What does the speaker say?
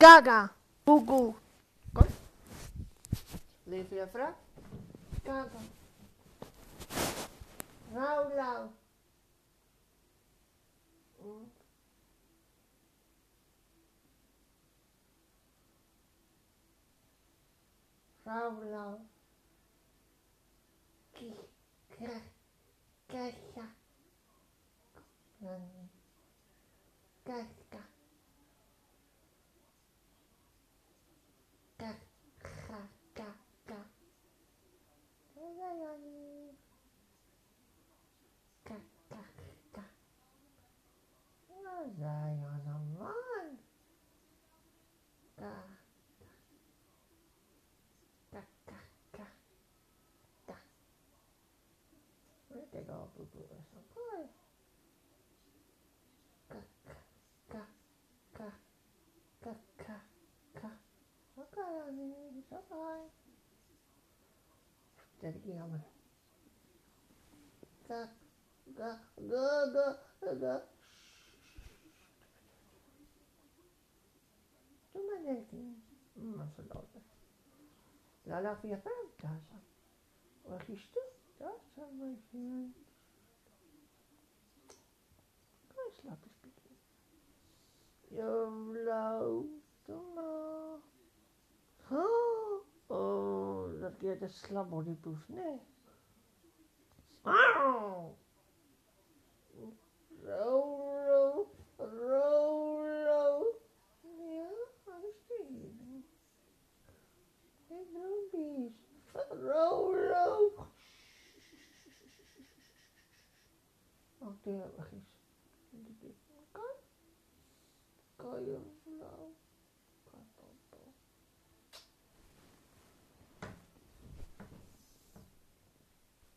Gaga. Gugu. Leef je vrouw? Gaga. Rauw, lauw. Mm. Rauw, lauw. Ki, kra, kassa. Kassa. Ka, ka, ka, ka. Ka, ka, ka. Wat zei je naman? Ka, ka, ka, ka, ka. Weet ik al, poepoe, is dat mooi? Ka, ka, ka, ka, ka, ka, ka. Oké, dan is het mooi. Zet ik hier aan me. Ka, ka, ga, ga, ga. Doe maar net in. Maar זה הלך יפה, הוא הולך לשתות, דאז, מה יש לא לי? יום לא, תומה. אה, או, אה, נרגיע את הסלאמוני בפני. baby's. Ach, die hebben we gisteren. Kan? Kan je?